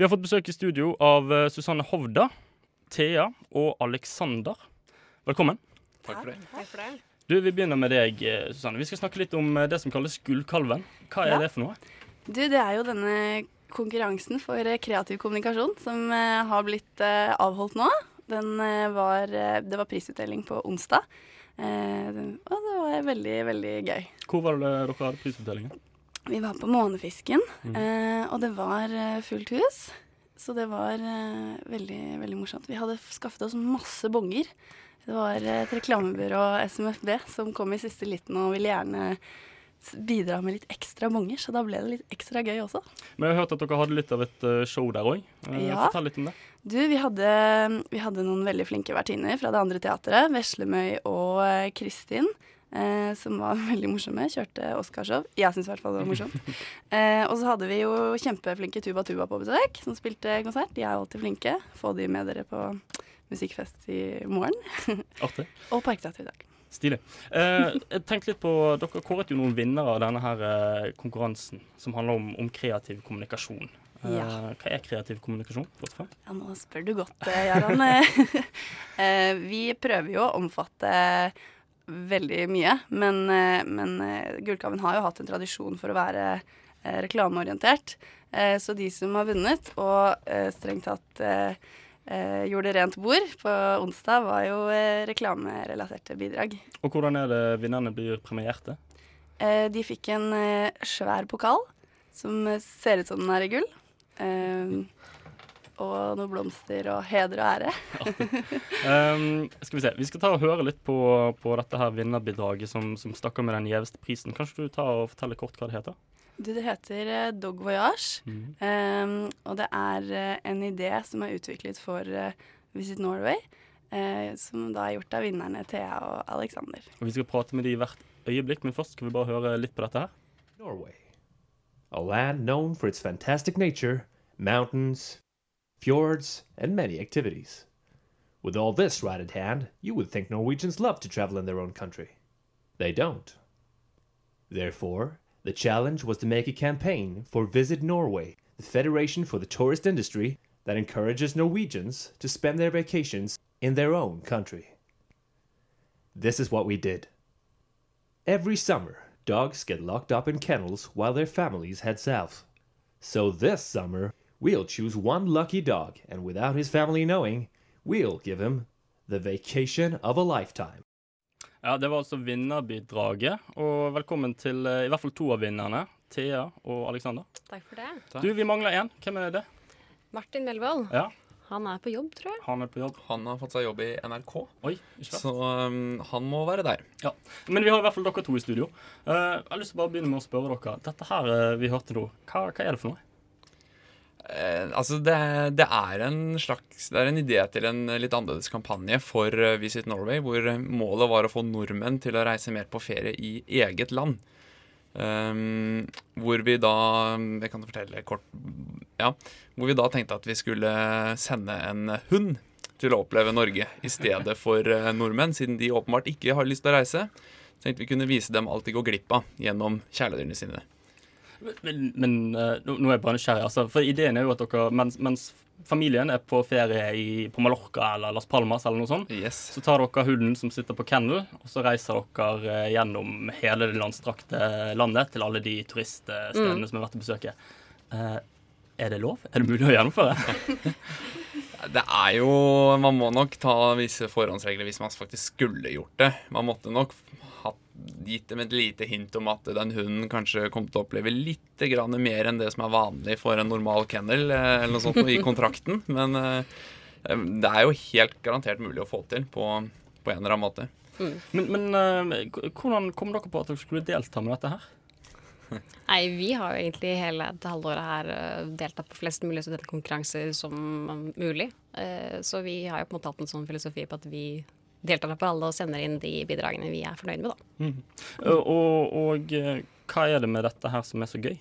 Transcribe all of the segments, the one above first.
Vi har fått besøk i studio av eh, Susanne Hovda, Thea og Alexander. Velkommen. Takk for det. Takk for det. Du, Vi begynner med deg, eh, Susanne. Vi skal snakke litt om eh, det som kalles Gullkalven. Hva er Ja. det for noe? Du, det er jo denne konkurransen for kreativ kommunikasjon som har blitt avholdt nå. Den var, det var prisutdeling på onsdag. Eh, og det var veldig, veldig gøy. Hvor var det dere hadde prisutdelingen? Vi var på Månefisken, Mm. eh, og det var eh, fullt hus. Så det var eh, veldig, veldig morsomt. Vi hadde skaffet oss masse bonger. Det var et reklamebyrå, SMFB, som kom i siste liten og ville gjerne bidra med litt ekstra bonger, så da ble det litt ekstra gøy også. Men jeg hørt at dere hadde litt av et show der òg. Ja. Fortell litt om det. Du, vi hadde, vi hadde noen veldig flinke vertinner fra det andre teatret, Veslemøy og Kristin, eh, som var veldig morsomme. Kjørte Oscarshow. Jeg syns i hvert fall det var morsomt. Eh, og så hadde vi jo kjempeflinke Tuba Tuba på besøk, som spilte konsert. De er alltid flinke. Få de med dere på musikkfest i morgen. Artig. og Parkteatret i dag. Stilig. Eh, tenkte litt på, Dere kåret jo noen vinnere av denne her eh, konkurransen som handler om, om kreativ kommunikasjon. Eh, Ja. Hva er kreativ kommunikasjon? Ja, nå spør du godt, Jarand. Eh, vi prøver jo å omfatte veldig mye, men, eh, men eh, Gullkalven har jo hatt en tradisjon for å være eh, reklameorientert. Så de som har vunnet, og strengt tatt gjorde rent bord på onsdag, var jo reklamerelaterte bidrag. Og hvordan er det vinnerne blir premierte? Eh, De fikk en svær pokal som ser ut som den er i gull. Og noen blomster og heder og ære. Um, skal Vi se, vi skal ta og høre litt på, på dette her vinnerbidraget som, som stakker med den gjeveste prisen. Kanskje du tar og forteller kort hva det heter? Du, det heter eh, Dog Voyage. mm. Um, og det er eh, en idé som er utviklet for eh, Visit Norway. eh, som da er gjort av vinnerne Thea og Alexander. Og Vi skal prate med de i hvert øyeblikk, men først skal vi bare høre litt på dette her. Norway. A land known for its fantastic nature, mountains, fjords, and many activities. With all this right at hand, you would think Norwegians love to travel in their own country. They don't. Therefore, the challenge was to make a campaign for Visit Norway, the federation for the tourist industry that encourages Norwegians to spend their vacations in their own country. This is what we did. Every summer, dogs get locked up in kennels while their families head south. So this summer, we'll choose one lucky dog, and without his family knowing, we'll give him the vacation of a lifetime. Ja, Det var altså vinnerbidraget. Og velkommen til eh, i hvert fall to av vinnerne. Thea og Alexander. Takk for det. Takk. Du, Vi mangler én. Hvem er det? Martin Melvold. Ja, Han er på jobb, tror jeg. Han er på jobb. Han har fått seg jobb i NRK, Oi, ikke sant? så um, han må være der. Ja. Men vi har i hvert fall dere to i studio. Eh, jeg har lyst til å bare begynne med å spørre dere. Dette her eh, vi hørte nå, hva, hva er det for noe? Eh, altså det, det er en slags Det er en idé til en litt annerledes kampanje for eh, Visit Norway, hvor målet var å få nordmenn til å reise mer på ferie i eget land. Um, hvor vi da Jeg kan fortelle kort Ja. Hvor vi da tenkte at vi skulle sende en hund til å oppleve Norge i stedet for eh, nordmenn, siden de åpenbart ikke har lyst til å reise. Tenkte vi kunne vise dem alt de går glipp av gjennom kjæledyrene sine. Men, men eh, nå nå er jeg bare nysgjerrig. Altså, for ideen er jo at dere, mens, mens familien er på ferie i, på Mallorca eller Las Palmas, eller noe sånt, Yes. så tar dere hunden som sitter på kennel, og så reiser dere eh, gjennom hele det landstrakte landet til alle de turiststedene som er verdt å besøke. Eh, er det lov? Er det mulig å gjennomføre? Det er jo Man må nok ta visse forhåndsregler hvis man faktisk skulle gjort det. Man måtte nok gitt dem et lite hint om at den hunden kanskje kom til å oppleve litt grann mer enn det som er vanlig for en normal kennel eh, eller noe sånt i kontrakten. Men eh, det er jo helt garantert mulig å få til på, på en eller annen måte. Men, men eh, hvordan kom dere på at dere skulle delta med dette her? Nei, vi har jo egentlig hele dette halvåret her eh, deltatt på flest mulig studentkonkurranser som mulig. Eh, Så vi har jo på en måte hatt en sånn filosofi på at vi deltar på alle og sender inn de bidragene vi er fornøyd med, da. Mm. og, og eh, hva er det med dette her som er så gøy?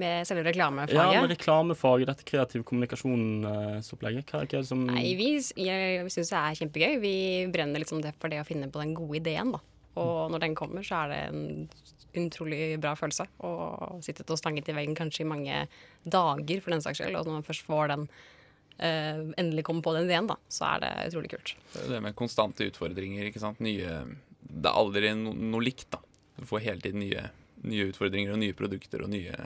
Med selve Ja, reklamefaget. med reklamefaget, dette kreativ kommunikasjonsopplegget. Hva, er det som Nei, vi, jeg syns det er kjempegøy. Vi brenner liksom det for det å finne på den gode ideen, da. Og når den kommer, så er det en utrolig bra følelse. Og sittet og stanget i veggen kanskje i mange dager, for den saks skyld. Og når man først får den eh, endelig kommer på den ideen, da, så er det utrolig kult. Det det med konstante utfordringer. ikke sant? Nye, det er aldri no, noe likt. da. Du får hele tiden nye, nye utfordringer og nye produkter og nye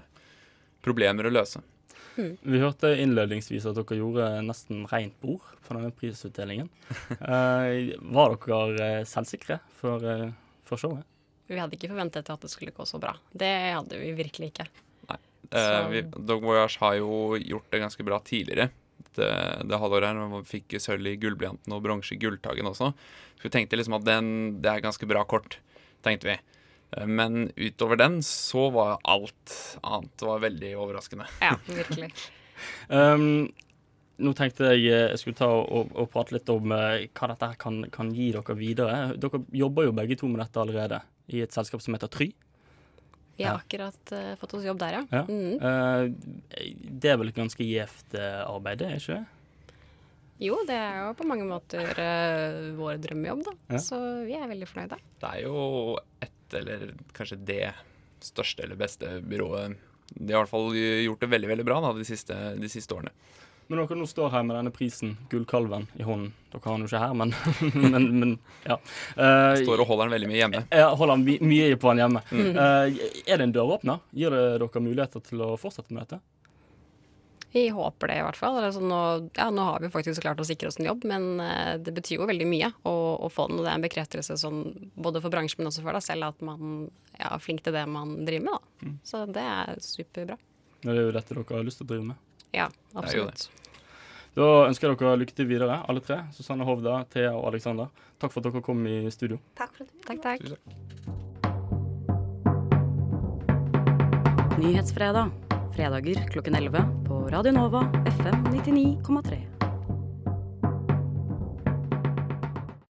problemer å løse. Vi hørte innledningsvis at dere gjorde nesten rent bord på denne prisutdelingen. Eh, var dere eh, selvsikre for, for, før showet? Vi hadde ikke forventet at det skulle gå så bra. Det hadde vi virkelig ikke. Eh, vi, Dog Voyage har jo gjort det ganske bra tidligere. Det, det halvåret her, men vi fikk sølv i Gullblyanten og bronse i Gulltagen også. Så vi tenkte liksom at den, det er ganske bra kort, tenkte vi. Eh, Men utover den så var alt annet var veldig overraskende. Ja, virkelig. Um, nå tenkte jeg eh, jeg skulle ta og, og prate litt om eh, hva dette kan, kan gi dere videre. Dere jobber jo begge to med dette allerede i et selskap som heter Try. Vi har akkurat uh, fått oss jobb der, ja. Ja. Mm. Uh, det er vel et ganske gjevt uh, arbeid, det er ikke det? Jo, det er jo på mange måter uh, vår drømmejobb, da. Ja. Så vi er veldig fornøyde. Det er jo et, eller kanskje det største eller beste byrået. De har i hvert fall gjort det veldig veldig bra da, de, siste, de siste årene. Når dere nå står her med denne prisen, Gullkalven, i hånden Dere har den jo ikke her, men, men, men ja. Uh, Står og holder den veldig mye hjemme. Ja, holder my mye på den hjemme. Eh, er det en døråpner? Gir det dere muligheter til å fortsette med dette? Vi håper det, i hvert fall. Altså, nå, ja, nå har vi faktisk klart å sikre oss en jobb, men eh, det betyr jo veldig mye å, å få den. Og det er en bekreftelse sånn, både for bransjen, men også for deg selv, at man ja, er flink til det man driver med. Da. Så det er superbra. Det er jo dette dere har lyst til å drive med. Ja, det. absolutt. Da ønsker jeg dere lykke til videre, alle tre. Susanne Hovda, Thea og Alexander. Takk for at dere kom i studio. Takk for at du Takk, takk. Nyhetsfredag. Fredager klokken 11 på Radio Nova FM 99,3.